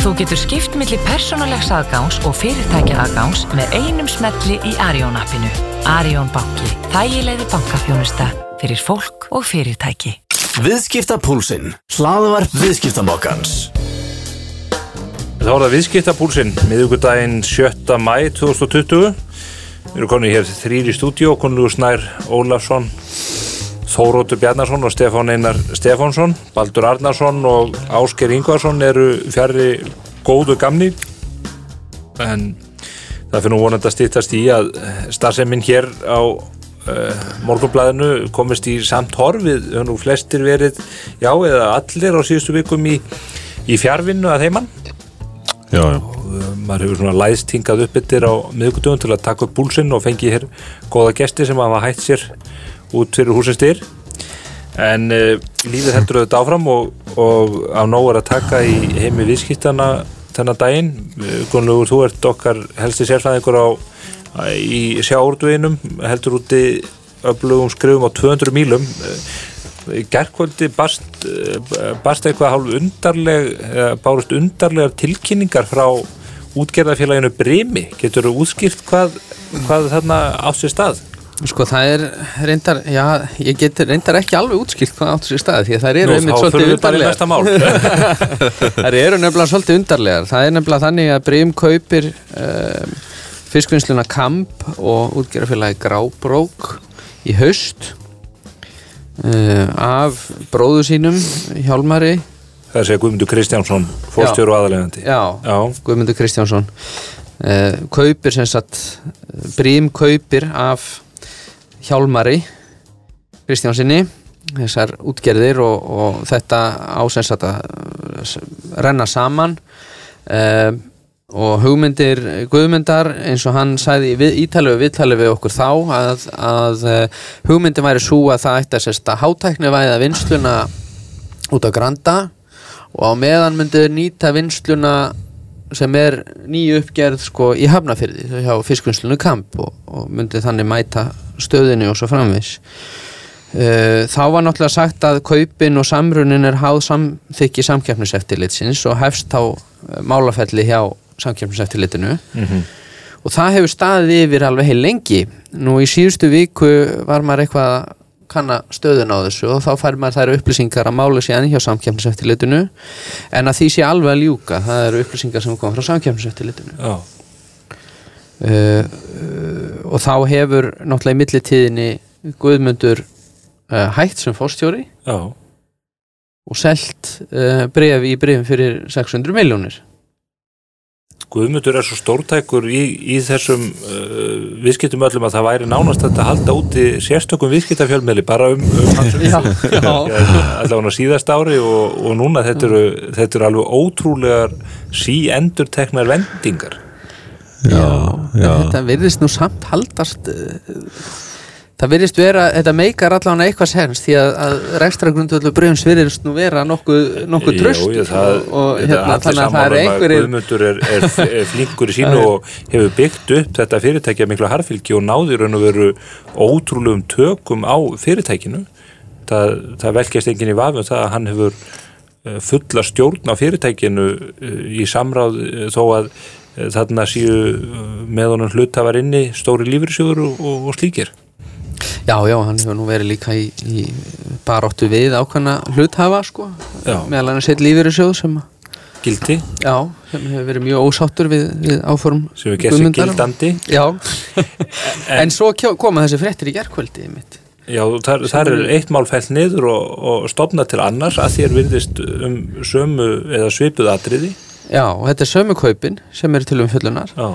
Þú getur skipt millir persónulegs aðgáns og fyrirtækja aðgáns með einum smelli í Arjón appinu. Arjón banki. Þægilegði bankafjónusta fyrir fólk og fyrirtæki. Viðskiptapúlsinn. Hlaðvarp viðskiptamokkans. Þá er það viðskiptapúlsinn, miðugudaginn 7. mæ 2020. Við erum konið hér þrýri stúdíu, konlugur Snær Ólafsson, Þóróttur Bjarnarsson og Stefán Einar Stefánsson, Baldur Arnarsson og Ásker Ingvarsson eru fjari góðu gamni. En það nú vonandi að stýttast í að starfseminn hér á uh, morgunblæðinu komist í samt horfið, höfum nú flestir verið, já eða allir á síðustu vikum í, í fjárvinnu að heimann Já, já. maður hefur svona læðst hingað upp yttir á miðgutugum til að taka upp búlsinn og fengi hér góða gesti sem hafa hætt sér út fyrir húsins styr en uh, lífið heldur auðvitað áfram og, og á nóg er að taka í heimi viðskiptana þennan daginn. Gunnlaugur, þú ert okkar helsti sérfæðingur á í sjáurduinum heldur úti öflugum skrifum á 200 mílum. Í gerðkvöldi barst, barst eitthvað hálf undarleg bárust undarlegar tilkynningar frá útgerðarfélaginu Brimi. Getur þú útskýrt hvað, hvað þarna átt sér stað? Sko það er reyndar, já, ég get reyndar ekki alveg útskilt hvað átt sér stað því að það eru einmitt svolítið undarlegar. Það eru nefnilega svolítið undarlegar. Það er nefnilega þannig að Brim kaupir um, fiskvinnsluna Kamp og útgerðarfélagi Grábrók í haust uh, af bróðu sínum Hjálmari. Það sé Guðmundur Kristjánsson, fórstjóru og aðalegandi Já, Já. Guðmundur Kristjánsson uh, kaupir sem sagt Brím kaupir af Hjálmari Kristjánsinni þessar útgerðir og, og þetta ásens að renna saman uh, og hugmyndir Guðmyndar eins og hann sæði við, ítalegu viðtali við okkur þá að, að hugmyndin væri svo að það ætti að sérsta hátækni væða vinsluna út á Granda og á meðan myndið nýta vinsluna sem er nýju uppgerð sko í Hafnafyrði hjá fiskvinnslunu Kamp og, og myndið þannig mæta stöðinu og svo framvis uh, þá var náttúrulega sagt að kaupin og samrunin er háð samþykki samkjafniseftilitsins og hefst á málafelli hjá samkjafniseftilitinu mm -hmm. og það hefur staðið yfir alveg heil lengi. Nú í síðustu viku var maður eitthvað kanna stöðun á þessu og þá fær maður þær upplýsingar að mála sér enn hjá samkjæmniseftilitinu en að því sé alveg að ljúka það eru upplýsingar sem kom frá samkjæmniseftilitinu uh, uh, og þá hefur náttúrulega í millitíðinni Guðmundur uh, hægt sem fórstjóri Já. og selt bref í brefum fyrir 600 miljónir Guðmundur er svo stórtækur í, í þessum uh, viðskiptum öllum að það væri nánast að halda úti sérstökum viðskiptafjölmiðli bara um, um hans allavega á síðast ári og, og núna þetta eru, þetta eru alveg ótrúlegar síendur teknar vendingar. Já, já. Þetta verðist nú samt haldast það verðist vera, þetta meikar allavega eitthvað sens því að, að rekstragrundvöldu bröðums verðist nú vera nokkuð nokkuð tröst og, og hérna, þannig að það er einhverjir Guðmundur er, er, er flinkur í sínu og hefur byggt upp þetta fyrirtækja miklu harfylgi og náðir en að veru ótrúlegum tökum á fyrirtækinu. Það, það velkjast enginn í vafum það að hann hefur fulla stjórn á fyrirtækinu í samráð þó að þarna síu með honum hlutafar inni stóri lífyrsjóður og, og, og slíkir Já, já, hann hefur nú verið líka í, í baróttu við ákvæmna hluthafa sko, meðal hann setja lífið í sjóð sem Gildi. Já, sem hefur verið mjög ósáttur við, við áform sem hefur gert sér gildandi. Já, en, en svo koma þessi frettir í gerðkvöldi mitt Já, þar, þar er eitt mál fælt niður og, og stopna til annars að þér virðist um sömu eða svipuð atriði. Já, og þetta er sömu kaupin sem er til umfjöldunar Já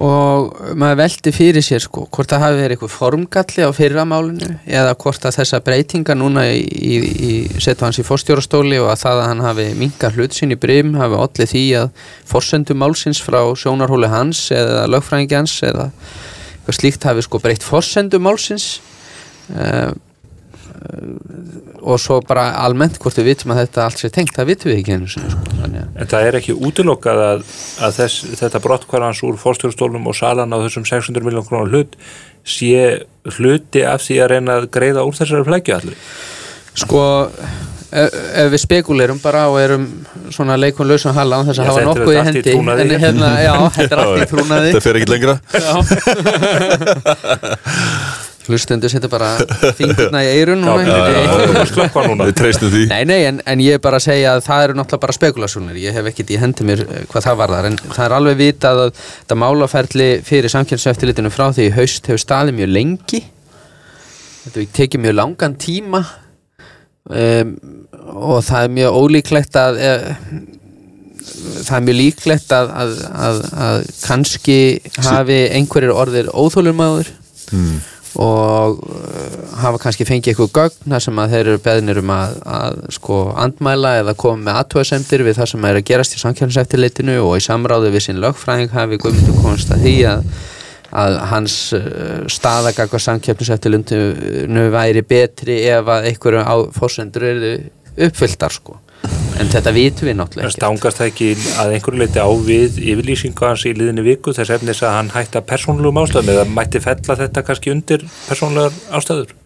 og maður veldi fyrir sér sko hvort það hafi verið eitthvað formgalli á fyrramálinu eða hvort að þessa breytinga núna í, í, í setu hans í fórstjórastóli og að það að hann hafi mingar hlut sín í brym hafi allir því að forsendu málsins frá sjónarhóli hans eða lögfræðingi hans eða eitthvað slíkt hafi sko breytt forsendu málsins. Uh, og svo bara almennt hvort við vitum að þetta allt sé tengt, það vitum við ekki einu sinni sko. En það er ekki útilokkað að, að þess, þetta brottkvarðans úr fórstjórnstólnum og salan á þessum 600 miljón krónar hlut sé hluti af því að reyna að greiða úr þessari flækju allir? Sko ef, ef við spekulerum bara og erum svona leikun lausan halla án þess að Já, hafa þetta nokkuð í hendi en hérna, já, þetta er allt í trúnaði Það fer ekki lengra hlustendur setja bara fingurna í eirun Við treystum því. Nei, nei, en, en ég er bara að segja að það eru náttúrulega bara spekulasjónir, ég hef ekkert í hendi mér eh, hvað það varðar, en það er alveg vitað að þetta málaferli fyrir samkjörnseftilitinu frá því haust hefur staðið mjög lengi. Þetta tekið mjög langan tíma. Um, og það er mjög ólíklegt að uh, það er mjög líklegt að, að, að, að kannski hafi einhverjir orðir óþólumæður mm. Og uh, hafa kannski fengið eitthvað gögn þar sem að þeir eru beðnir um að, að sko andmæla eða koma með aðtöðasemdir við það sem er að gerast í samkjörnseftirleitinu og í samráði við sín lögfræðing hafi Guðmundur komast að því að, að hans uh, staðagakva samkjörnseftirleitinu væri betri ef að einhverju fórsendur eru uppfylltar sko en þetta vitum við náttúrulega ekki stangast það ekki að einhverju leiti á við yfirlýsingu hans í liðinni viku þess efnis að hann hætti að persónulegum ástæðum eða mætti fella þetta kannski undir persónulegar ástæður?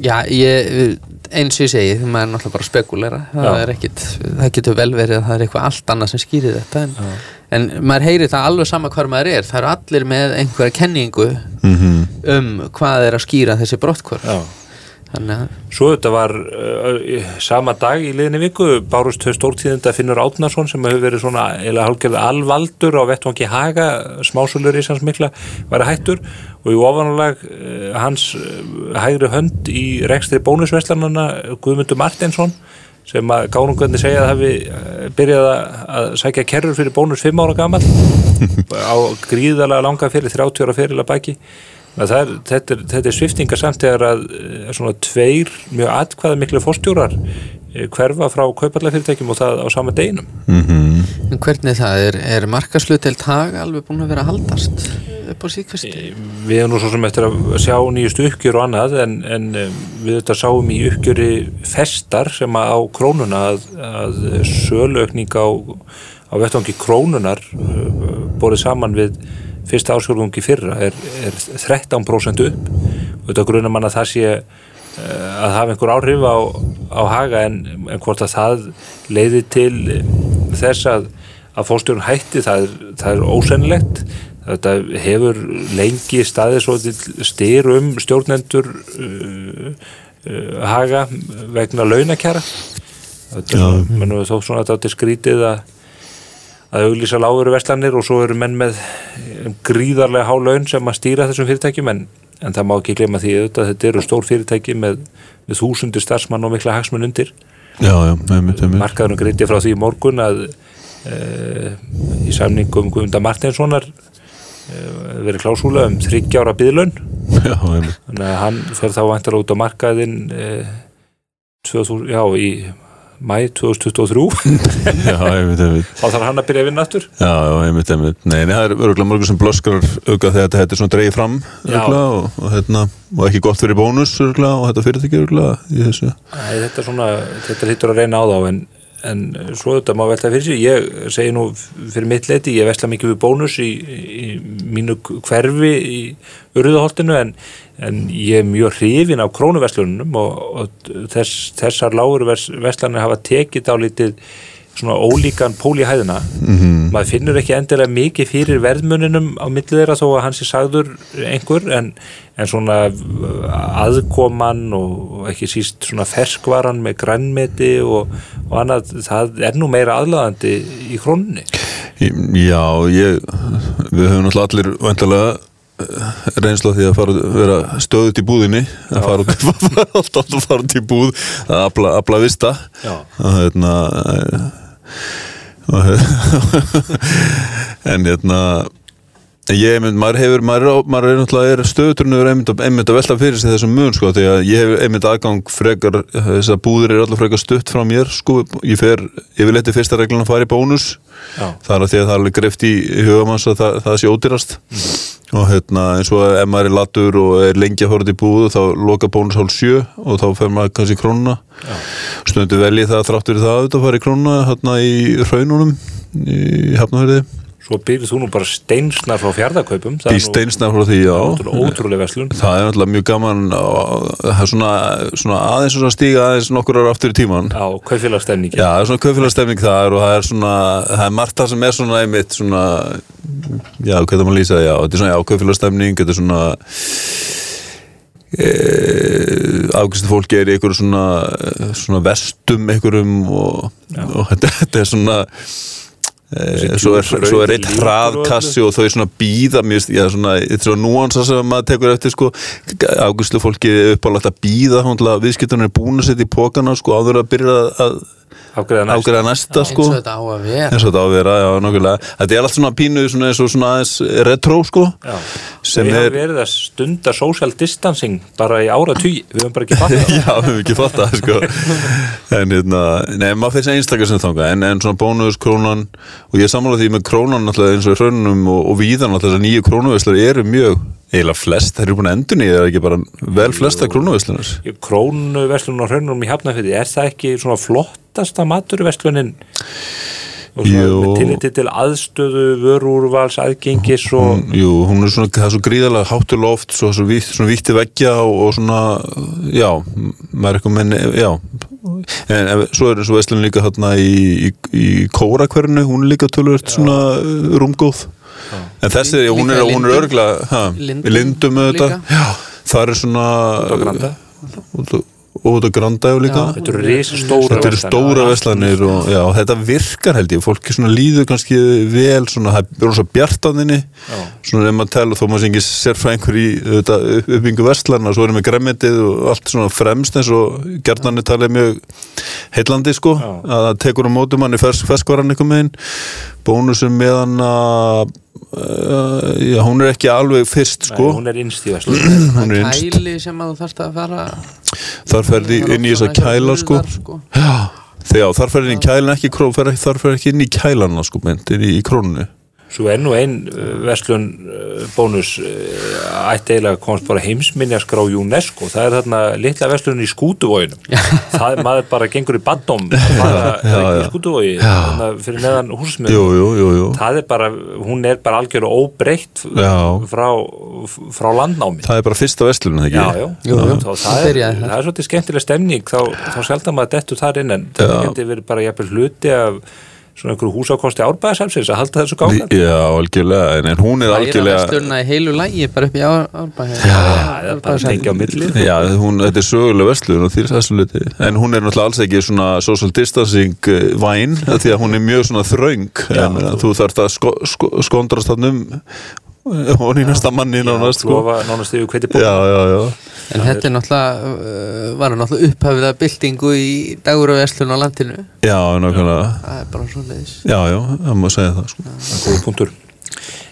Já, ég, eins og ég segi, maður er náttúrulega bara spekulera. Það, ekkit, það getur vel verið að það er eitthvað allt annað sem skýrir þetta en, en maður heyrir það alveg sama hvar maður er. Það eru allir með einhverja kenningu Mm um hvað er að skýra þessi brottkvör Já. þannig að Svo þetta var uh, sama dag í liðinni viku bárust þau stórtíðinda Finnur Átnarsson sem hefur verið svona alvaldur á vettvangi Haga smásölur í sans mikla var að hættur. Og í ofanulag uh, hans uh, hægri hönd í rekstri bónusveslanana Guðmundur Martinsson sem að gánungöndi segja að hafi byrjað að- sækja kerrur fyrir bónus 5 ára gammal á gríðalega langa fyrir 30 ára fyrir að baki. Það er, þetta, er, þetta er sviftinga samt þegar að eh, svona tveir mjög atkvæða miklu fórstjórar eh, hverfa frá kaupallafyrirtækjum og það á sama deginum. en hvernig það? Er, er markaslutelt haga alveg búin að vera haldast upp á síkvæsti Við erum nú svo sem eftir að sjá nýjustu uppgjör og annað en, en eh, við þetta sáum í uppgjöri festar sem að á krónuna að, að söluaukning á, á vettvangi krónunar eh, borið saman við fyrsta ásjálfungi fyrra er, er 13% upp. Þetta grunar mann að það sé eh, að hafa einhver áhrif á, á haga en, en hvort að það leiði til þess að, að fórstjórun hætti það er, það er ósennilegt. Þetta hefur lengi til styr um stjórnendur uh, uh, haga vegna launakjara. Þetta mennum við þó svona að þetta skrítið að að auglýsa lágur verslanir og svo eru menn með gríðarlega há laun sem að stýra þessum fyrirtækjum en, en það má ekki glema því auðvitað að þetta eru stór fyrirtæki með, með þúsundir starfsmann og mikla hagsmunn undir. Markaðurinn greiti frá því morgun að e, í samningum Guðmunda Martinssonar e, verið klásúla um þryggjára byðlun Já, einmitt. Þannig að hann fer þá vantar út á markaðin e, 2000, já, í mæ 2023 Já, einmitt, einmitt. Þá þarf hann að byrja að vinna aftur. Já, einmitt, einmitt. Nei, nei, það er örgulega mörgur sem blöskar auka þegar þetta er svona dreigið fram Já. örgulega og, og, hérna, og ekki gott fyrir bónus örgulega og þetta fyrirtæki örgulega í þessu. Æ, þetta er svona, þetta hlýtur að reyna á þá en, en svo þetta má velta fyrir sig ég segi nú fyrir mitt leiti ég vesla mikið við bónus í, í mínu hverfi í urðuholtinu en, en ég er mjög hrifin af krónuverslunum og, og þess, þessar lágur verslanir hafa tekið á litið svona ólíkan pól í hæðina. Mm maður finnur ekki endilega mikið fyrir verðmuninum á millið þeirra þó að hans er sagður einhver en, en svona aðkoman og, ekki síst svona ferskvaran með grænmeti og, og annað, það er nú meira aðlaðandi í krónunni. Já, ég við höfum náttúrulega allir vantilega reynslu á því að fara, vera stöðut í búðinni að fara út, alltaf að fara út í búð að afla, afla vista. Og hérna og, en hérna ég mynd, maður hefur maður maður er náttúrulega er stöðuturinn einmitt, einmitt að velta fyrir sig þessum mun sko, því að ég hef einmitt aðgang frekar þess að búðir er alltaf frekar stutt frá mér sko, ég fer yfirleitt í fyrsta reglun að fara í bónus. Er að því að það er alveg greift í hugamanns að það, það sé ódýrast. Og hérna eins og ef maður er latur og er lengi að út í búðu þá loka bónus hálf sjö og þá fer maður kannski krónuna. Stundu velji það þráttur það að fara í krónuna hérna í raununum í hafnafjörði svo byrjuð þú nú bara steinsnar frá fjárðakaupum í steinsnaf frá því, já. ótrúlega, ótrúlega verslun. Það er náttúrulega mjög gaman og það er svona, svona aðeins svona stíga aðeins nokkur ára aftur í tíman á kaupfélagsstefningi Já, það er svona kaupfélagsstefning þar og það er svona, það er margt það sem er svona einmitt svona, já, hvað það maður lýsa, já, þetta er svona, já, kaupfélagsstefning, þetta er svona e, afgristu fólki er í einhverju svona, svona vestum einhverjum og, og þetta, þetta er svona svo er, svo er eitt hraðkassi og þau svona býða finnst- já, svona, þetta er svona núansa sem maður tekur eftir, sko. Afgristu fólki er uppálagt að býða, viðskiptunum er búin að setja í pókana, sko, áður að byrja að ágreða næsta eins sko. og þetta á að vera. Eins og þetta á að vera, já, nokkulega þetta er allt svona pínu svona eins og svona aðeins retro sko Já. sem við er, hefum verið að stunda social distancing bara í ára við höfum bara ekki fattað það. já, við hefum ekki fatt það sko. En hérna, nei, maður fyrir sem einstakar sem þanga, en, en svona bónus, krónan og ég sammála því með krónan náttúrulega eins og í hraunum og, og víðan náttúrulega þessar nýju krónuveslur eru mjög eiginlega flest, það eru búin að endur nýja það er ekki bara vel flesta krónuveslunar krónuverslun á hraunum í Hafnafjörði er það ekki svona flottasta maturverslunin og svona Jú. með tilliti til aðstöðu vörúrvals, aðgengis og Jú, hún er svona, það er svo gríðarlega háttu loft, svo, svo, vítt, svona vítti veggja og, og svona, já, maður er eitthvað menni, já, en ef- svo er svo Veslun líka hérna í, í, í Kórakvernu, hún er líka tölvöld svona uh, rúmgóð, en þessi, Líka hún er, er Lindum. örgla, ha, Lindum í Lindum líka. já, það er svona, Út á Granda. út á- og út á Granda líka. Já. þetta eru risastóra Þetta eru stóra veslanir og já, þetta virkar held ég, fólki svona líður kannski vel, svona, það er rosa bjartaninni svona ef maður tala, þó maður sé ekki sérfræðingur í uppbyggingu vestlana svo erum við gremmetið og allt svona fremst eins og gerðanir talið mjög heillandi sko, Já. að það tekur á mótum manni fersk, ferskvaran eitthvað megin bónusum meðan að uh, já, hún er ekki alveg fyrst Nei, sko, hún er innst í verslun hún er innst þar ferði inn í þess að kæla sko. Já, þegar þar fer inn í kælan ekki kró, fer, þar fer ekki inn í kælana sko, mynd, inn í, í krónu Svo er nú ein uh, verslun uh, bónus uh, ætti eiginlega að komast bara heimsminjaskrá UNESCO, það er þarna litla verslun í skútuvóginum það er maður bara gengur í Já, í skútuvógi þarna fyrir neðan Jú, húsmið jú, jú, jú. Það er bara, hún er bara algjörðu óbreytt frá, frá landnámi. Það er bara fyrsta vestlun, ekki? Já, já, Jú, jú. Þá, Það það, er, þar. það er svolítið skemmtileg stemning. Þá, þá sjaldan maður dettur þar inn en það geti verið bara jafnvel hluti af svona einhverju húsákosti árbæðarsafsins að halda þessu gáðan Já, algjörlega, en, en hún er Það er að algjörlega sturna í heilu lægi bara upp í árbæð Já, það er bara að tengja á milli. Já, hún, þetta er sögulega vestlun og er þessu liti En hún er náttúrulega alls ekki svona social distancing uh, væn Því að hún er mjög svona þröng. En þú þarft að sko, sko, skondrast þannig um Hún í næsta manni nánast sko. Nánast yfir hveti bók Já, já, já. En þetta er náttúrulega var náttúrulega upphafið að byltingu í dagur og veslun á landinu? Já, nákvæmlega. Það er bara svo leiðis Já, já, það má segja það sko. góð punktur.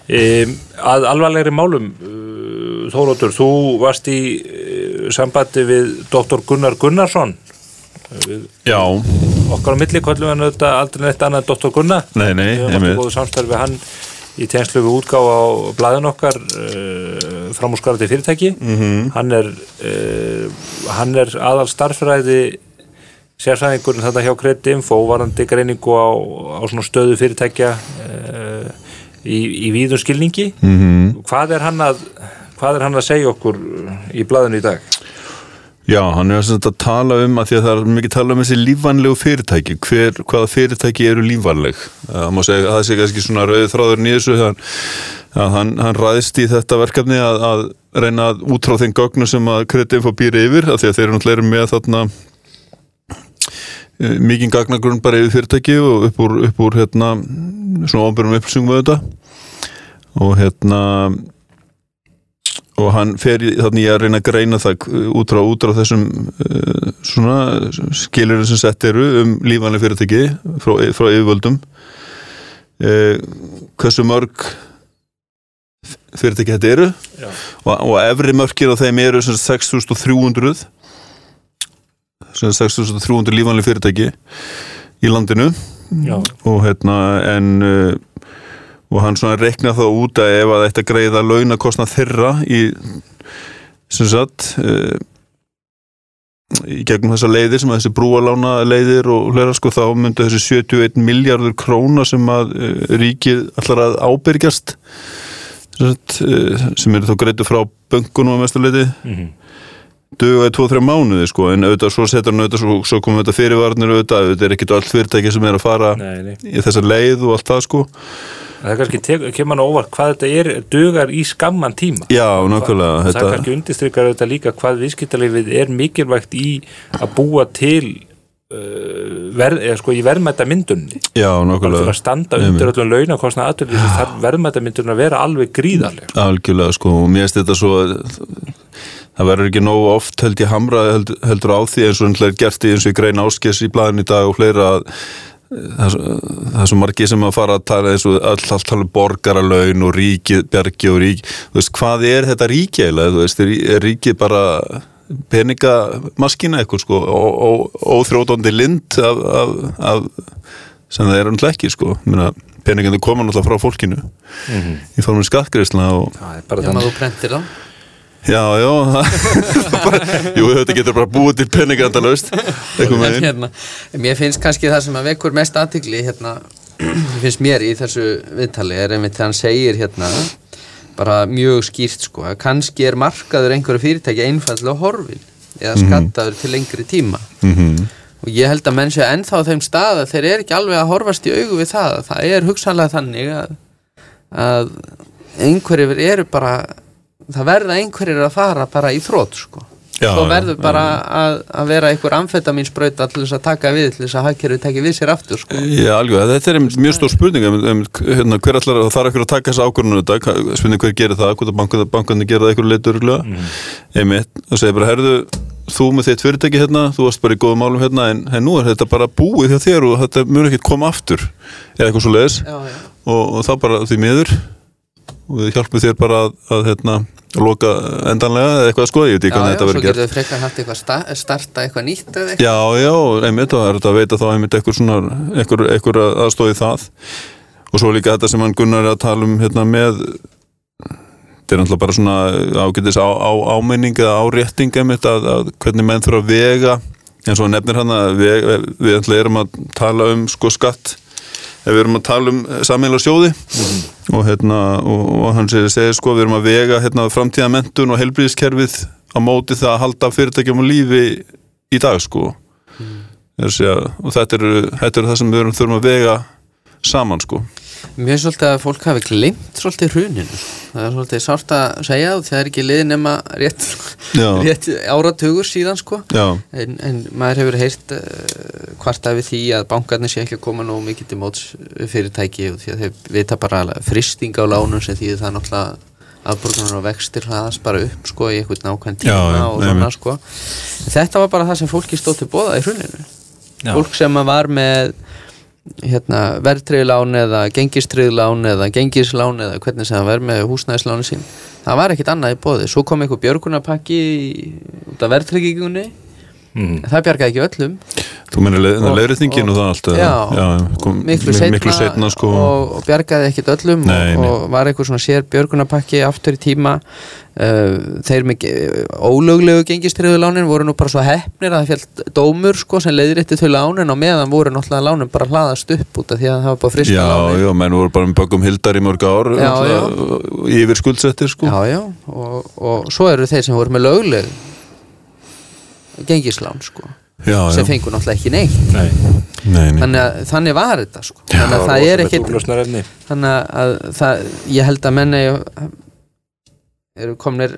Um, að alvarlegri málum uh, Þórótur, þú varst í uh, sambandi við doktor Gunnar Gunnarsson. Já, okkar á milli kvöldum við þetta aldrei neitt annað en doktor Gunnar. Nei, nei, við einmitt. átt góðu samstarfi við hann í tegnslu við útgáfa á blæðin okkar uh, framúrskarandi fyrirtæki Mhm. hann er uh, hann er aðal starffræði sérfræðingurinn þetta hjá Credit Info varandi greiningu á, á stöðu fyrirtækja uh, í, í víðum skilningi Mhm. hvað er hann að hvað er hann að segja okkur í blæðinu í dag? Já, hann er að tala um að því að það er mikið tala um þessi lífvænlegu fyrirtæki. Hver, hvaða fyrirtæki eru segja að það sé kannski svona rauðið þráður nýðsu að hann, hann ræðist í þetta verkefni að, að reyna að útrá þeim gögnu sem að kreditinfo býr yfir af því að þeir eru náttúrulega með þarna eh, mikið gagnagrunn bara yfir fyrirtæki og upp úr, upp úr hérna, svona ofnbjörnum upplýsingum við þetta og hérna og hann fer í að reyna að greina það uh, út frá, út frá þessum uh, svona skilurinn sem sett eru um lífanlega fyrirtæki frá, frá yfirvöldum. Uh, hversu mörg fyrirtæki þetta eru. Já. og, og efri mörkir á þeim eru sem sagt 6300 sem sagt 6300 lífanlega fyrirtæki í landinu. Já, og hérna en uh, og hann svona reikna þá út að ef að þetta greiða launakostna þeirra í sem sagt uh, í gegnum þessa leiðir sem að þessi brúalána leiðir og hlera sko þá myndi þessi 71 miljardur króna sem að uh, ríkið allar að ábyrgjast sem, sagt, uh, sem eru þá greitu frá böngunum á mestu leiti Mhm. duga í 2-3 mánuði sko en auðvitað svo setur hann auðvitað svo, svo komum þetta fyrirvarnir auðvitað, auðvitað er ekkit allt fyrirtæki sem er að fara Nei, nei. í þessa leið og allt það sko Það er kannski, kemur hann óvart hvað þetta er, dugar í skamman tíma. Já, nákvæmlega Það þetta, kannski undistrykar þetta líka hvað viðskiptalífið er mikilvægt í að búa til uh, verð, eða sko í verðmæta myndunni. Já, Bara til nákvæmlega að standa undir öllum launakostna aðtöfli þarf verðmæta myndunni að vera alveg gríðarlega. Algjörlega sko og mér finnst þetta svo það verður ekki nógu oft held ég hamra held, heldur á því eins og hann er gert í eins og í grein áskes í blæðin í dag og fleira að það er svo- það er svo margi sem að fara að tala eins og all, all tala um borgaralaun og ríki, bjargi og ríki þú veist, hvað er þetta ríki eiginlega, þú veist, er, er ríki bara peningamaskina eitthvað sko? Og, og, óþrótandi lind af, af, af sem það er hann ekki sko. Meina, peningandi koma náttúrulega frá fólkinu í formum skattgreisla og Það er bara þannig. þú prentir þá Já, já. Jú, þetta getur bara búið til peningandalaust hérna, mér finnst kannski það sem að vekur mest aðtigli hérna, finnst mér í þessu viðtali er einmitt þegar hann segir hérna bara mjög skýrt sko að kannski er markaður einhverju fyrirtæki einfallega horfin eða skattaður til lengri tíma. Mhm. og ég held að menn sé ennþá þeim stað að þeir eru ekki alveg að horfast í augu við það. Það er hugsanlega þannig að, að einhverjir eru bara það verða einhverjir að fara bara í þrótt sko. Já, já, verður bara að, að vera einhver amfetaminsbrauta til þess að taka við til þess að hagkerfið tekja við sér aftur sko. Já, alveg, þetta er mjög stór spurning um, um, hérna, hver allar, það þarf ekkur að taka þessa ákvörðunum þetta, spurning hver gerir það, hvort að bankan, bankandi gera það eitthvað leitur örgulega, einmitt. Og segir bara, herðu, þú með þitt fyrirtæki hérna, þú varst bara í góðum málum hérna en, en nú er þetta bara búið hjá þér og þetta mun ekki koma aftur, eða eitthvað svo leiðis já, já. og, og þá bara því miður og við hjálpum þér bara að, að hérna, loka endanlega eða eitthvað sko, ég veit ekki Já, hvernig já, þetta svo verður gert. getur við frekar haft eitthvað sta starta eitthvað nýtt eða eitthvað. Já, já, einmitt það er þetta að veita þá einmitt eitthvað svona, eitthvað, eitthvað aðstóði það. Og svo líka þetta sem hann Gunnar er að tala um hérna með þetta er náttúrulega bara svona ágætis á, á, ámenning eða árétting einmitt að, að hvernig menn þurfa að vega eins og nefnir hann að við, við ætla erum að tala um sko skatt ef við erum að tala um sammeila sjóði og hérna og, og hann segir, segir sko við erum að vega hérna framtíða mentun og helbriðiskerfið á móti það að halda fyrirtækjum á lífi í dag sko. Mm. segja, og þetta er, þetta er það sem við erum þurfum að vega saman sko Mér finnst svolítið að fólk hafi glimt svolítið hruninu sko. það er svolítið sárt að segja og það er ekki liðin nema rétt, rétt áratugur síðan sko. Já, En, en maður hefur heyrt uh, hvart af því að bankarnir sé ekki að koma nógu mikið til móts við fyrirtæki og því að þeir vita bara fristing á lánum sem því það er náttúrulega afborgunar og vextir hraðast bara upp sko í eitthvað nákvæm tíma Já, og svona sko. Þetta var bara það sem fólki stóð til bóða í hruninu. Já. Fólk sem var með hérna, verðtriðlán eða gengistriðlán eða gengislán eða hvernig sem það var með húsnæðislánu sín. Það var ekkit annað í bóði svo kom einhver björgunapakki út af verðtryggingunni Mm. það bjargaði ekki öllum. Þú menir leið, Og- það allt eða? já, kom, miklu mi- setna, miklu setna sko. og, og bjargaði ekkit öllum Nei, og, nei. og var einhver svona sér björgunapakki aftur í tíma. Uh, þeir með ólöglegu gengistriðulánin voru nú bara svo hefnir að það fjallt dómur sko sem leiðrétti þau lánin og meðan voru náttúrulega lánin bara hlaðast upp út af því að það var bara frista Já, lánin. já, menn voru bara með böggum hildar í mörg ár Já, náttúrulega, yfir skuldsettir sko. Já, já, og, og svo eru þeir sem voru með lögleg gengislán sko, já, sem já. fengur náttúrulega ekki neitt Nei, Nei, nei. þannig, að, þannig var þetta sko þannig að það er Úrlösnarefni. þannig að það, ég held að menni eru komnir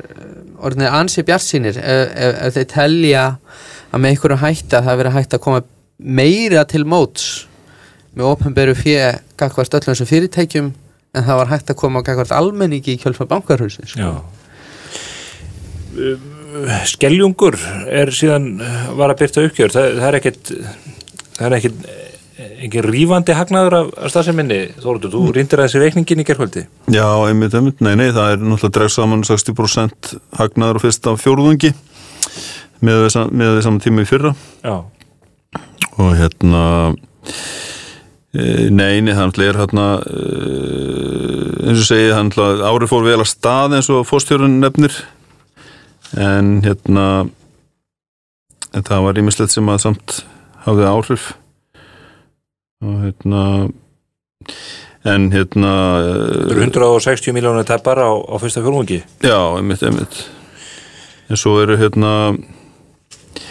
orðinir ansi bjartsýnir ef, ef, ef þeir telja að með einhverjum hætti að það verið hægt að koma meira til móts með opnberu fjö gagvart öllum sem fyrirtækjum en það var hægt að koma gagvart almenningi í kjölfa bankarhulsins Já. Skeljungur er síðan var að byrta uppgjör. Það, það er ekkit, það er ekkit ekki rífandi hagnaður af, af stafseminni Þóruður, þú rýndir að þessi reikningin í gerkvöldi Já, einmitt, einmitt, nei, nei, það er náttúrulega dregst saman 60% hagnaður á fyrsta fjórðungi með við saman tíma í fyrra. Já, og hérna nei, nei, það er hérna eins og segið, árið fór vel að stað eins og fórstjórun nefnir en hérna en það var ímislegt sem að samt hafði áhrif. Og hérna en hérna Það eru 160 miljónir teppar á, á fyrsta fjólungi já, einmitt, einmitt. En svo eru hérna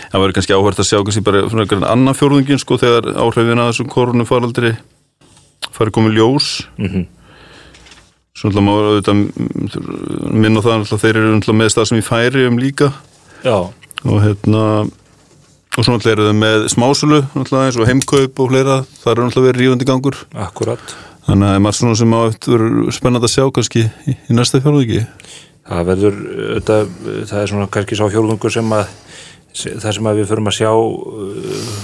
það verður kannski áhvert að sjá kannski bara svona einhvern annan fjórðungin sko þegar áhrifin að þessum koronafaraldri farið komið ljós. Mm Svo náttúrulega má auðvitað minna á það náttúrulega þeir eru náttúrulega með stað sem í færi um líka. Já, og hérna og svo náttúrulega eru þau með smásölu náttúrulega eins og heimkaup og fleira. Það eru náttúrulega verið rífandi gangur. Akkurat þannig að það er margt svona sem á eftir verður spennandi að sjá kannski í, í næsta fjárvíki Það verður, þetta, það er svona kannski sá fjólungur sem að það sem að við förum að sjá uh,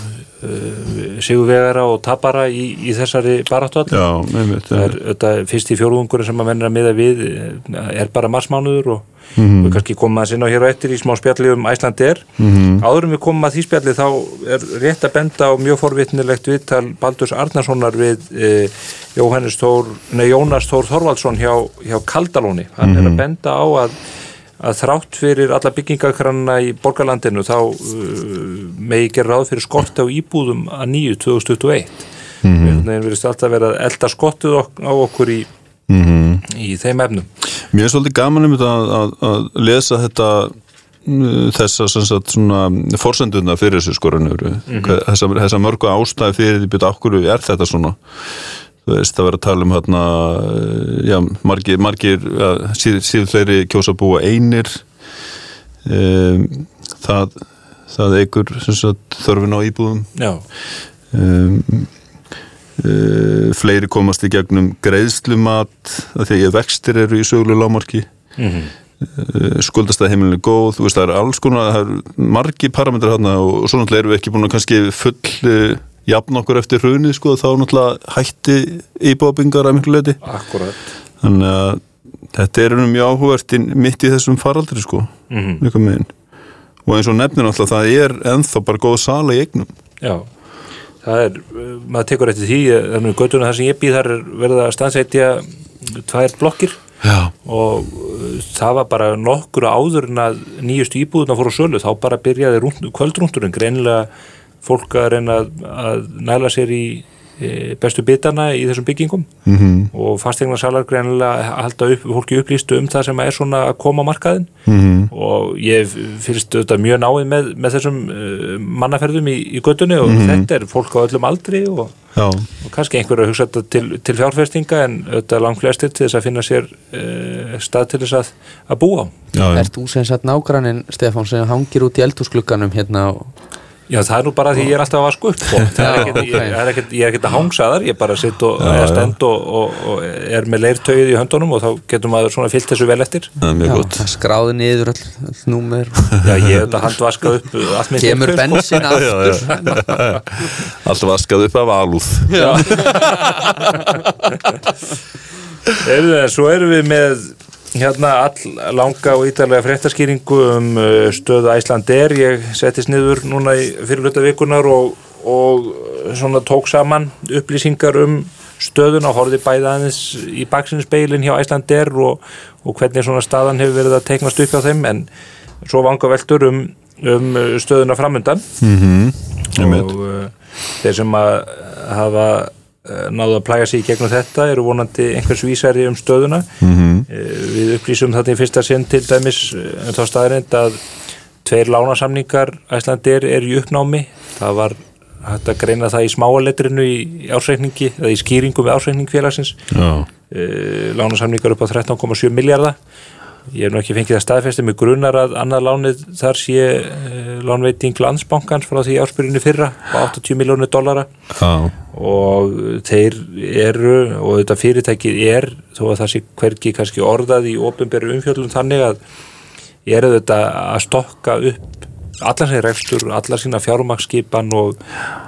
sigurvegara og tapara í, í þessari baráttu allir Já, einmitt það er þetta fyrst í fjólungur sem að menn er að miða við eh, er bara marsmánuður og Mhm. við kannski komum að sinna hér á eftir í smá spjalli um Æslandi er Mhm. áður en við komum að því spjalli þá er rétt að benda á mjög forvitnilegt viðtal Baldurs Arnarssonar við e, Jóhannes Þór, nei Jónas Þór Þorvaldsson hjá, hjá Kaldalóni. Hann er að benda á að að þrátt fyrir alla byggingakranna í borgarlandinu þá uh, megi gera ráð fyrir skort á íbúðum að nýju 2021 mm -hmm. við verðist alltaf verið að elda skottuð ok á okkur í, Mhm. í þeim efnum. Mér er svolítið gaman um að, að, að lesa þetta uh, sem sagt, svona forsenduna fyrir þessu skorunur mm þessa, þessa mörgu ástæði fyrir því byrja okkur er þetta svona þú veist að vera að tala um hérna já, margir, margir ja, síð, síður fleiri kjósa að búa einir. Um, það það eigur þörfin á íbúðum. Um, uh, fleiri komast í gegnum greiðslumat að vextir eru í sögulega lámarki mm uh, skuldastæð heimilinu góð veist það er alls konar, það er margi parametrar hérna og svo náttúrulega erum við ekki búin að kannski full jafn okkur eftir hrunið sko þá náttúrulega hætti íbúabingar að miklu leiti akkurat þannig að þetta er um mjög áhugavert inn- mitt í þessum faraldri sko mm mm. megin. Og eins og nefnir náttúrulega það er ennþá bara góð sala í eignum. Já, það er, maður tekur eftir því, eh, þannig að göttuna þar sem ég býð þar er verið að stansetja tvær blokkir. Já, og uh, það var bara nokkru áður en að nýjustu íbúðuna fór á sölu, þá bara byrjaði rúnd, kvöldrúndurinn, greinilega fólk að reyna að, að næla sér í e, bestu bitana í þessum byggingum. Mm og fastegnasalar greinilega halda upp, fólki upplýstu um það sem er svona að koma á markaðin -hmm. og ég fyrst auðvitað mjög náið með, með þessum uh, mannaferðum í, í göttunni og þetta er fólk á öllum aldri og, og kannski einhverju að hugsa þetta til, til fjárfestinga en auðvitað langt flestir til þess að finna sér uh, stað til þess að, að búa á. Ert þú sem sagt nágrannin Stefán sem hangir út í eldhúsglugganum hérna og Já, það er nú bara því ég er alltaf að vaska upp sko. Það er Já, ekkert, ok. ég, er ekkert, ég er ekkert að hangsa þar, ég bara sitt og er stend og, og, og er með leirtauðið í höndunum og þá getur maður svona fyllt þessu vel eftir. er já, skráði niður öll númer Já, ég hef þetta handvaskað upp allt kemur sko. bensin aftur Alltaf vaskað upp af alúð en Svo erum við með hérna all langa og ítalega fréttaskýringu um uh, stöðu Æslandir. Ég settist niður núna í fyrirluta vikunar og, og uh, svona tók saman upplýsingar um stöðun og horfði bæði aðeins í baksinspeilin hjá Æslandir og, og hvernig svona staðan hefur verið að teiknast upp hjá þeim en svo vanga veldur um, um uh, stöðuna framundan Einmitt. og uh, þeir sem að hafa náðu að plæga sig í gegnum þetta eru vonandi einhvers vísari um stöðuna. Mhm. uh, við upplýsum þetta í fyrsta sinn til dæmis uh, þá staðarind að tveir lánasamningar Æslandir er í uppnámi. Það var hægt að greina það í smáaletrinu í, ásreikningi eða í skýringum við ásreikning félagsins. Lánasamningar upp á 13,7 miljardar ég hef nú ekki fengið það staðfesti með grunar að annað lánið þar sé uh, lánveiting landsbankans frá því áspyrjunni fyrra á 80 miljónu dollara. Já, og þeir eru og þetta fyrirtækið er þó að það sé hvergi kannski orðað í ofinberu umfjöldum þannig að eru þetta að stokka upp allar sér rekstur, allar sína fjármaksskipan og,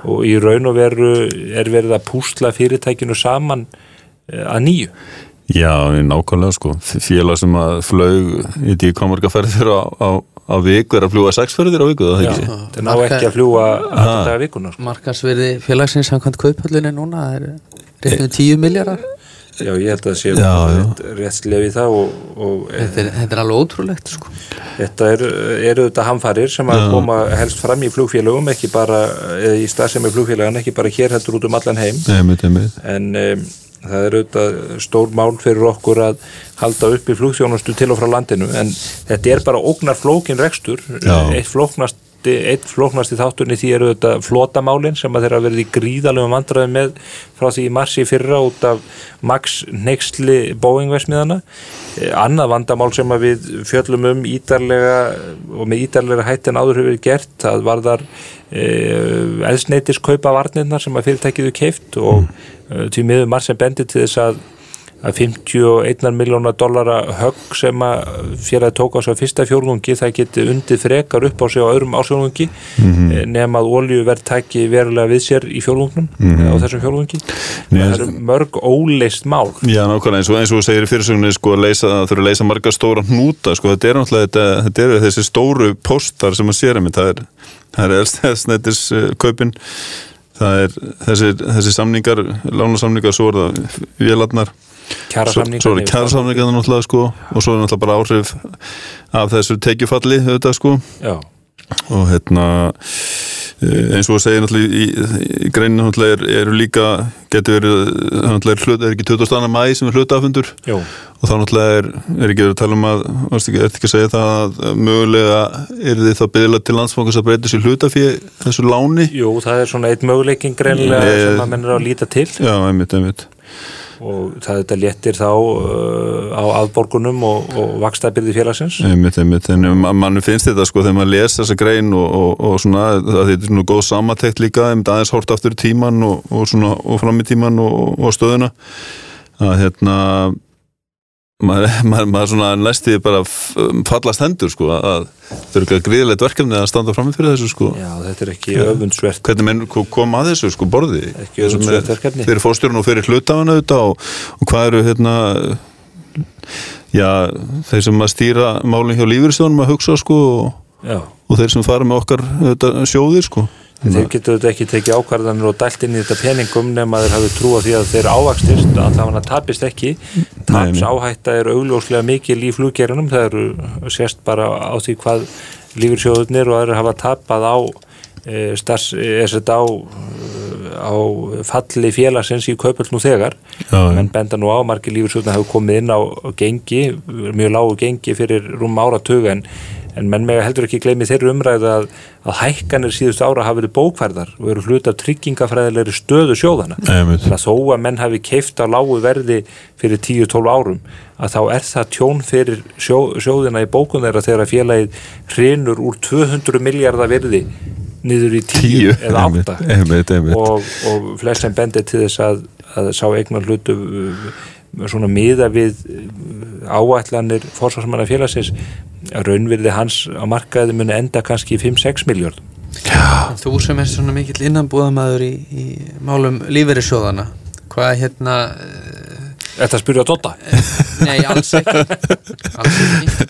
og í raun og veru er verið að púsla fyrirtækinu saman eh, að nýju já, nákvæmlega sko Félag sem að flög í díkomarkaferðir á, á, á viku er að fljúa sexferðir á viku, það Já, ekki? þetta ná ekki að fljúa alltaf daga vikunar sko. markansverði félagsins samkvæmt kauphöllinni núna er rétt með 10 miljardar Já, ég held að það sé Já, já. rétt, rétt slef í það og, og þetta er, þetta er alveg ótrúlegt sko. Þetta eru er þetta hamfarir sem að koma helst fram í flugfélögum, ekki bara eða í starfsemi flugfélagan, ekki bara hér heldur út um allan heim, einmitt, einmitt en um, það er auðvitað stór mál fyrir okkur að halda upp í flugþjónustu til og frá landinu, en þetta er bara ógnar flókin rekstur, Já. eitt flóknasti eitt flóknasti þátturni því eru þetta flotamálin sem að þeirra verið í gríðalögum vandræði með frá því í marsi fyrra út af Max Nexli Boeing-vesmiðana Eh, annað vandamál sem að við fjöllum um ídarlega og með ídarlega hætti en áður hefur gert það var þar elsneitis kaupa varnirnar sem að fyrirtækiðu keift og mm. því miður marg sem bendi til þess að að 51 miljónar dollara högg sem að félagi tók á sig á fyrsta fjórgungi það geti undið frekar upp á sig á öðrum ásfjórgungi mm -hmm. nema að oljuverð tæki verulega við sér í fjórgungnum á þessum fjórgungi það eru mörg óleist mál. Já, nákvæmlega eins og, eins og segir í fyrirsögninni sko, að það þurfa að leysa marga stóra hnúta sko, þetta er náttúrulega þetta, þetta er þessi stóru póstar sem að sér einmitt, það er, er elsnættis uh, kaupin það er þessi, þessi samningar lánasamningar, svo er það vélarnar svo, kjarasamningar svo er það kjærasamningar náttúrulega sko, og svo er náttúrulega bara áhrif af þessu tekjufalli auðvitað sko. Já, og hérna eh, eins og að segja náttúrulega í, í, greinu náttúrulega er, eru líka getur verið, náttúrulega er, hlut, er ekki 20. mæ sem er hlutafundur jú, og þá náttúrulega er, er ekki verið að tala um að varstu ekki, að segja það að mögulega er þið þá byggðilega til landsfókast að breyta sér hlutafí þessu láni? Jú, það er svona eitt möguleikin greinlega sem að menn er að líta til. Já, einmitt, einmitt og það þetta léttir þá uh, á aðborgunum og, og vakstaðbyrði félagsins? Einmitt, einmitt, en ma- manni finnst þetta sko þegar maður les þessa grein og, og, og svona að þetta er svona góð samatekt líka einmitt aðeins hort aftur tíman og, svona og fram í tíman og stöðuna. Að hérna maður, maður, maður svona næsti bara f- fallast hendur sko að þetta er ekki gríðilegt verkefni að standa fram fyrir þessu sko. Já, þetta er ekki öfundsvert hvernig menn ko- koma að þessu sko borði? Ekki öfundsvert verkefni. fyrir fórstjórn og fyrir hlutafana auðvitað og, og hvað eru hérna já, þeir sem að stýra málinn hjá lífyrirstjónum að hugsa sko og, og þeir sem fara með okkar auðvitað, sjóðir sko þeir getur þetta ekki tekið ákvarðanir og dælt inn í þetta peningum nema þeir hafi trú á því að þeir ávakstist að það tapist ekki. Taps áhætta er augljóslega mikil í fluggerunum það eru sérst bara á því hvað lífursjóðunir og aðrir hafa tapað á e, stars, e, á, á falli félagsins í kaupöld nú þegar. Já, menn benda nú á margir lífursjóðunir hafa komið inn á gengi, mjög lágu gengi fyrir rúm áratug en en menn mega heldur ekki gleymi þeirri umræðu að, að hækkanir síðust ára hafi verið bókfærðar og eru hlut af tryggingafræðilegri stöðu sjóðana. Þannig að þó að menn hafi keift á lágu verði fyrir 10-12 árum að þá er það tjón fyrir sjó, sjóðina í bókun þeirra þegar félagið hrinur úr 200 miljardar verði niður í 10 tíu eða 8 einmitt, einmitt, einmitt. og, og flest sem bendið til þess að, að sá eignar hlutu svona miða við uh, áætlanir fórsvarsmanna félagsins að raunvirði hans á markaði muni enda kannski í 5-6 miljard Þú sem er svona mikill innanbúðamaður í, í málum lífeyrissjóðana hvað hérna eh, Þetta spyrja að Dotta Nei, alls ekki. Alls ekki.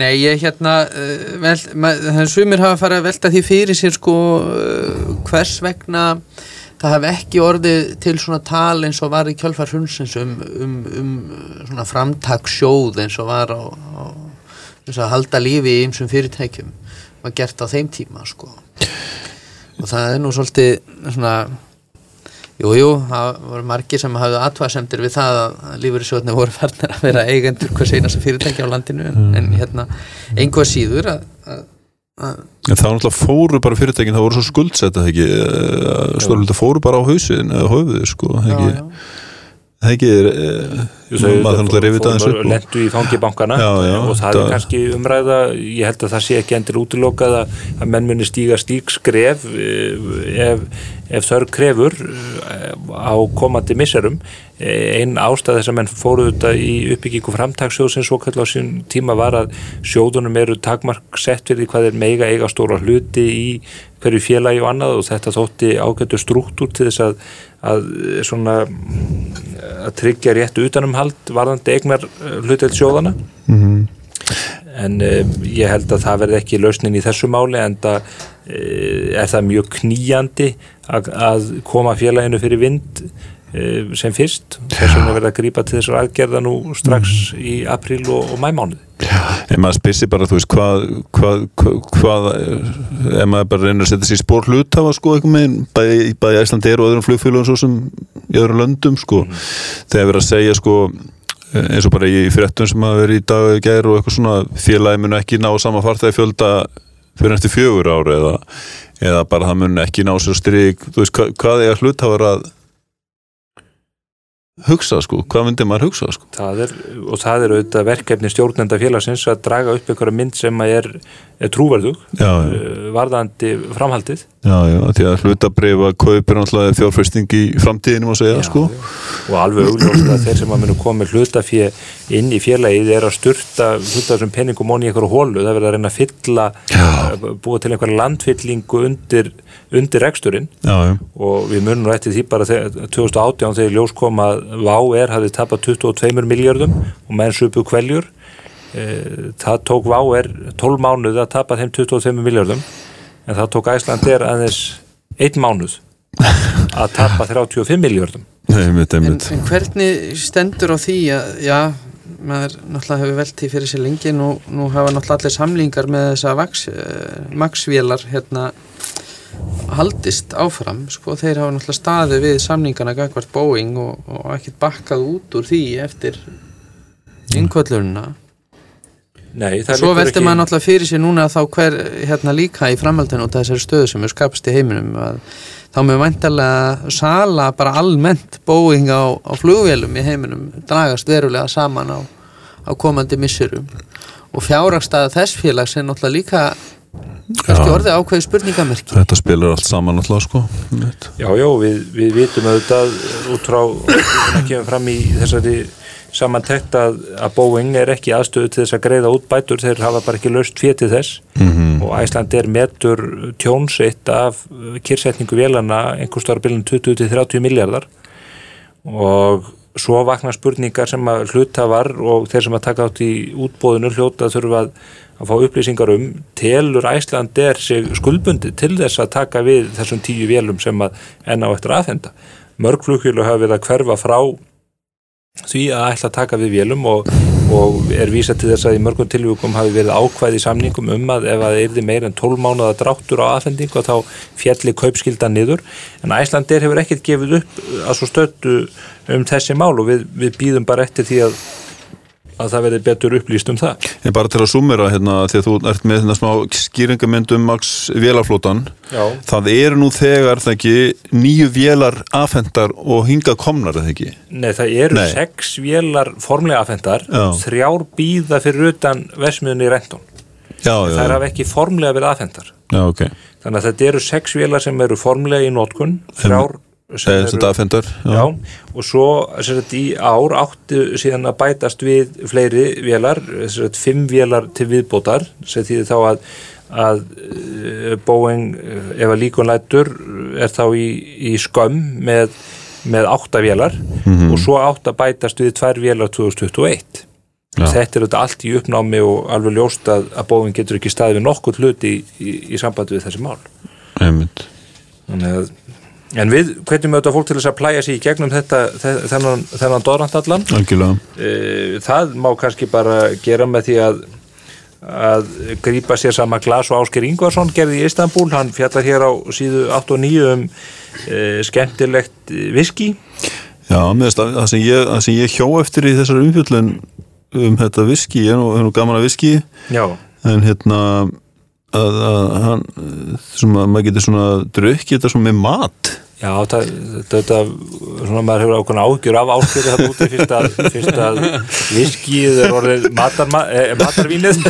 Nei, ég hérna vel, þannig sumir hafa farið að velta því fyrir sér sko hvers vegna það hafi ekki orðið til svona tal eins og var í kjölfar hrunsins um, um, um svona framtakssjóð eins og var á, á eins og að halda lífi í ymsum fyrirtækjum. Var gert á þeim tíma sko. Og það er nú svolítið svona Jú, jú, það voru margir sem hafðu atvaðsendir við það að lífeyrissjóðni voru farnir að vera eigendur hvers einasta fyrirtæki á landinu en, en hérna, einhvað síður að, að En það var náttúrulega fóru bara fyrirtækin, það voru svo skuldsetta ekki, stórlita fóru bara á hausin höfuði sko, það já, ekki, já, það ekki er, eh, maður þannig að reyfið aðeins upp lendu í fangi bankana Já, já, og það er kannski umræða ég held að það sé ekki endur útilokað að, menn muni stíga stík skref eh, ef, ef þörf krefur eh, á komandi misserum. Eh, ein ástæð þess að menn fóru þetta í uppbyggingu framtaksjóðsins svo kallar á sín tíma var að sjóðunum eru takmark sett fyrir hvað er meiga eiga stóra hluti í hverju félagi og annað og þetta þótti ágættu struktúr til þess að, að eh, svona að tryggja réttu utanumhald varðandi eignar hluteld sjóðana en um, ég held að það verði ekki lausnin í þessu máli en það uh, er það mjög knýjandi að, að koma félaginu fyrir vind e, sem fyrst. Þess vegna verða að grípa til þessar aðgerða nú strax Mm. í apríl og, og mæmánuði En maður spyrir bara, þú veist, hvað, hvað, hvað, hvað ef maður bara reynir að setja sér spór hlutafa, sko, eitthvað með, bæði, Æslandi er og öðrum flugfélagum svo sem í öðrum löndum, sko, þegar verið að segja, sko, eins og bara í fréttum sem hafa verið í dag eða gær og eitthvað svona, félagi mun ekki ná sama farþegi fjölda fyrir eftir fjögur ári eða, eða bara það mun ekki ná sér strík, þú veist, hvað, hvað er að hugsa, sko, hvað myndi maður hugsa, sko? það er, og það er auðvitað verkefni stjórnenda félagsins að draga upp einhverja mynd sem er, er trúverðug Já, já. eh, varðandi framhaldið Já, já, því að hlutabrifa kaupir náttúrulega fjárfesting í framtíðinu má segja, sko. og alveg augljóst að þeir sem að munu koma með hlutafé inn í félagið er að sturta hluta sem penningum onni í einhverju hólu, það verður að reyna að fylla Já. eh, búa til einhverja landfyllingu undir, undir reksturinn Já, já. og við munum eftir því bara þegar 2018 þegar ljós kom að VÁ er hafði tapað 22 miljardum og menn supu kveljur e, það tók VÁ er 12 mánuð að tapa þeim 22 miljardum en það tók Æsland er aðeins einn mánuð að tapa 35 miljardum En, en hvernig stendur á því að, já, maður náttúrulega hefur velt því fyrir sér lengi, nú, nú hafa náttúrulega allir samlingar með þessa Max, uh, Maxvélar hérna haldist áfram, sko, þeir hafa náttúrulega staðið við samlingana gagvart Boeing og, og ekkert bakkað út úr því eftir innkvöllununa. Nei, það Svo veldur maður náttúrulega fyrir sér núna þá hver hérna líka í framhaldinu af þessari stöðu sem er skapast í heiminum að þá með væntalega sala bara almennt Boeing á, á flugvélum í heiminum dragast verulega saman á, á komandi missurum og fjáragstaða þess félags er náttúrulega líka kannski orðið ákveði spurningamerki Þetta spilar allt saman alltaf, sko. Mitt. Já, já, við, við vitum auðvitað út frá, það kemur fram í þessari samantekt að, að Boeing er ekki aðstöðu til þess að greiða út bætur, þeir hafa bara ekki laust fétið þess Mhm. og Æsland er metur tjónsitt af kyrsetningu vélana einhverstaðar byrjun 20-30 miljardar og svo vakna spurningar sem að hluta var og þeir sem að taka átt í útbóðinu hljóta þurfa að, að fá upplýsingar um telur Æsland er skuldbundi til þess að taka við þessum tíu vélum sem að enn á eftir aðfenda. Mörg flugfjölu hafa við að hverfa frá því að ætla að taka við vélum og, og er vísa til þess að í mörgum tilvíkum hafi verið ákvæði samningum um að ef að það yrði meir en 12 mánuða dráttur á aðfendingu þá fjalli kaupskilda niður. En Æslandir hefur ekkert gefið upp að svo stöttu um þessi mál og við, við býðum bara eftir því að að það verði betur upplýst um það En bara til að sumera hérna, því að þú ert með hérna smá skýringamynd um Max vélaflótan. Það eru nú þegar, það ekki, nýju vélar afhendar og hingað komnar, það ekki? Nei, það eru Nei. sex vélar formlega aðfendar, Já. þrjár býða fyrir utan versmiðunni í Renton Já, já. þær hafa ekki formlega verið aðfendar Já, ok. þannig að þetta eru sex vélar sem eru formlega í nótkun, þrjár þetta afhendar. Já, og svo sagt, í ár áttu síðan að bætast við fleiri vélar, sagt, fimm vélar til viðbótar, sem þýðir þá að, að eh, Boeing, eh, ef að líkun lætur, er þá í, í skömm með, með átta vélar og svo átt að bætast við tvær vélar 2021. Já. Þetta er þetta allt í uppnámi og alveg ljóst að, að Boeing getur ekki staðið við nokkuð hluti í, í, í sambandi við þessi mál. Þannig að En við hvetjum auðvitað fólk til þess að plæja sig í gegnum þetta, þe- þennan, þennan dorrandallan. Algjörlega. E, það má kannski bara gera með því að, að grípa sér sama glas og Ásker Ingvarsson gerði í Istanbul. Hann fjallar hér á síðu 8 og 9 um e, skemmtilegt viski. Já, að það sem ég, sem ég hjó eftir í þessar umfjöldun um þetta viski, ég er nú, er nú gaman að viski, Já. en hérna að, að hann, sem að maður getur svona drukkið þetta svona með mat. Já, það, þetta, svona maður hefur ákveðna áhugjur af áskeri það úti fyrst að, fyrst að viskið er orðið matarma, eh, matarvínið.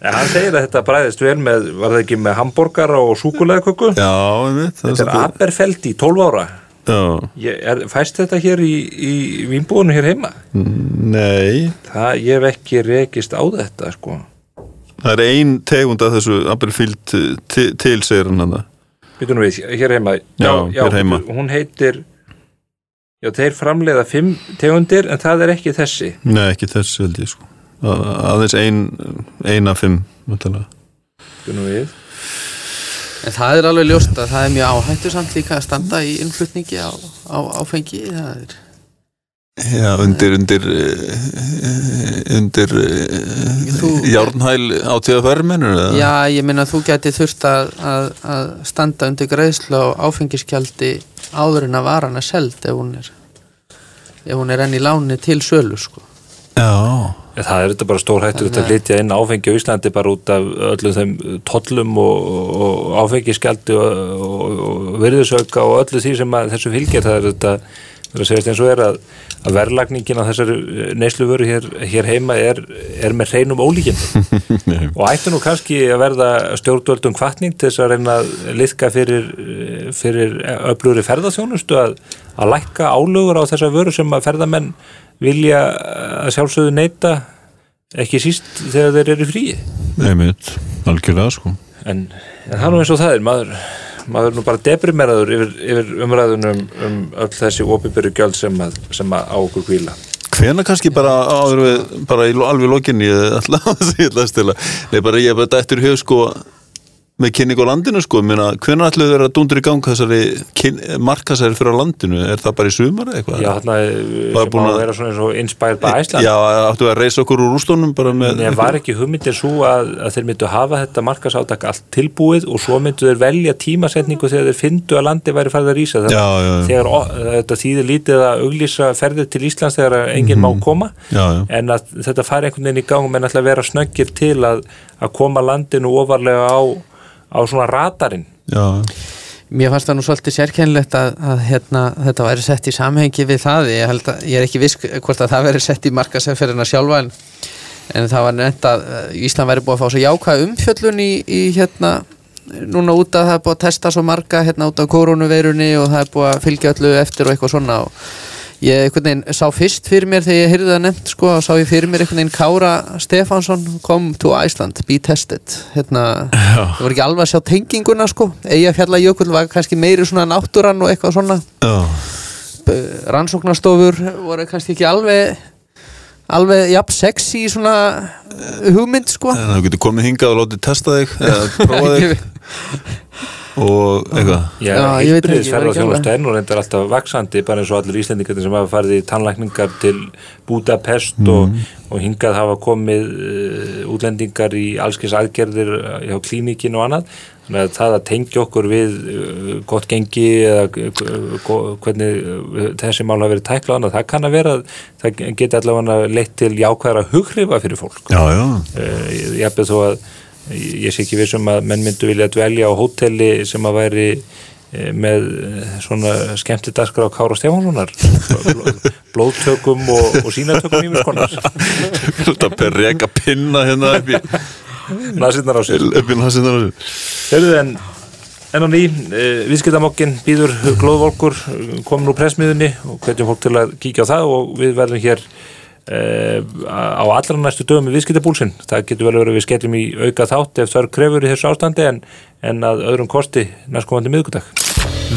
En hann segir að þetta bræðist vel með, var það ekki með hambúrgara og súkuleðköku? Já, einmitt. það Þetta er svolítið- Aberfeld í 12 ára. Já, Ég, er, fæst þetta hér í, í vínbúinu hér heima? nei, Það, ég hef ekki rekist á þetta, sko. það er ein tegund af þessu Aberfield til, til segir hann hann Býtum við, hér heima. Já, hér heima. Hún heitir, já, þeir framleiða fimm tegundir, en það er ekki þessi. Nei, ekki þessi held ég sko A- aðeins ein, ein af fimm náttúrulega. Býtum við. En það er alveg ljóst að það er mjög áhættu samt líka að standa í innflutningi á, á áfengi það er, Já, undir undir eh, undir Þú- járnhæl átíða fermennur Já, ég minna að þú gæti þurft að, að, að standa undir greiðslu á áfengiskjaldi áður en að varan er seld ef hún er ef hún er enn í láni til sölu sko. Já, Ja, það er þetta bara stór hættur að flytja inn áfengi á Íslandi bara út af öllum þeim tollum og, og áfengiskjaldi og, og, og virðisauka og öllu því sem að þessu fylgir. Það er þetta það að segjast eins og er að, að verðlagningin á þessari neysluvöru hér, hér heima er, er með hreinum ólíkinn og ætti nú kannski að verða stjórnvöldum kvartning til þess að reyna að liðka fyrir, fyrir öflugri ferðarþjónustu að, að lækka álögur á þessa vöru sem að ferðamenn vilja að sjálfsögðu neyta ekki síst þegar þeir eru í fríi. Einmitt, algjörlega sko. En, en er nú eins og það er maður, maður er nú bara deprimeraður yfir, yfir umræðunum um öll þessi opibyrju gjöld sem, að, sem að á okkur kvíla Hvena kannski bara áður við, bara í, alveg lokinni alltaf að segja það stila ég er bara dættur hug sko með kynning á landinu sko, minna, hvena ætluðu þeir að dundur í gang þessari markasæri fyrir á landinu, er það bara í sumar eða eitthvað? Já, þarna Var sem á að- að vera svona eins og inspired by Iceland Já, áttu að reysa okkur úr úrstónum bara með Nei, var ekki hugmyndin svo að, að þeir myndu hafa þetta markasátak allt tilbúið og svo myndu þeir velja tímasetningu þegar þeir fyndu að landi væri farið að Já, já, já. þegar ó, þetta þýðir lítið að auglýsa ferðir til Íslands þegar að enginn má koma Mhm. Já, já. en að þetta fari einhvern veginn í gang menn ætla að vera snöggir til að, að koma landinu ofarlega á, á svona radarinn. Já, Mér fannst það nú svolítið sérkennilegt að, að hérna, þetta væri sett í samhengi við það. Ég, held að, ég er ekki viss hvort að það veri sett í markasefferina sjálfa en, en það var nefnt að uh, Ísland væri búið að fá svo jákvæð umfjöllun í, í hérna núna út að það er búið að testa svo marga hérna út af koronaveirunni og það er búið að fylgja öllu eftir og eitthvað svona. Og ég einhvern veginn sá fyrst fyrir mér þegar ég heyrði það nefnt sko, sá ég fyrir mér einhvern veginn Kára Stefánsson come to Iceland, be tested. Hérna, það var ekki alveg að sjá tenginguna sko, Eyjafjallajökull var kannski meiri svona náttúran og eitthvað svona. Já, rannsóknarstofur voru kannski ekki alveg alveg jafn sexy svona uh, hugmynd sko. En þú getur komið hingað og látið testa þig eða prófa þig og eitthvað. Já, ég veit ekki, ég var og ekki alveg- þjónustu er nú reyndar alltaf vaksandi bara eins og allir Íslendingar sem hafa farið í tannlækningar til Budapest og, og hingað hafa komið uh, útlendingar í allskins aðgerðir uh, hjá klínikin og annað. Þannig að það að tengja okkur við uh, gott gengi eða uh, hvernig uh, þessi mál hafa verið tæklað annað, það kann að vera það geti allavega leitt til jákvæðara hugrifa fyrir fólk. Já, já, uh, ég hef þó að ég sé ekki vissum að menn myndu vilja dvelja á hóteli sem að væri eh, með eh, svona skemmti daskra á Kára Stefánssonar. Bló- blóðtökum og, og sínatökum í miskonar þetta per reka pinna hérna upp í, nasinnar á sér. Hörðu en En á ný, uh, viðskiptamokkin býður glóðvolkur, komin úr pressmiðunni og hvetjum fólk til að kíkja á það og við verðum hér á allra næstu dögum með viðskiptabúlsinn. Það getur vel verið við skellum í auka þátt ef það er krefur í þessu ástandi en, en að öðrum kosti næstkomandi miðgudag.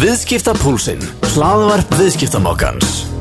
Viðskiptapúlsinn, hlaðvarp viðskiptamokkans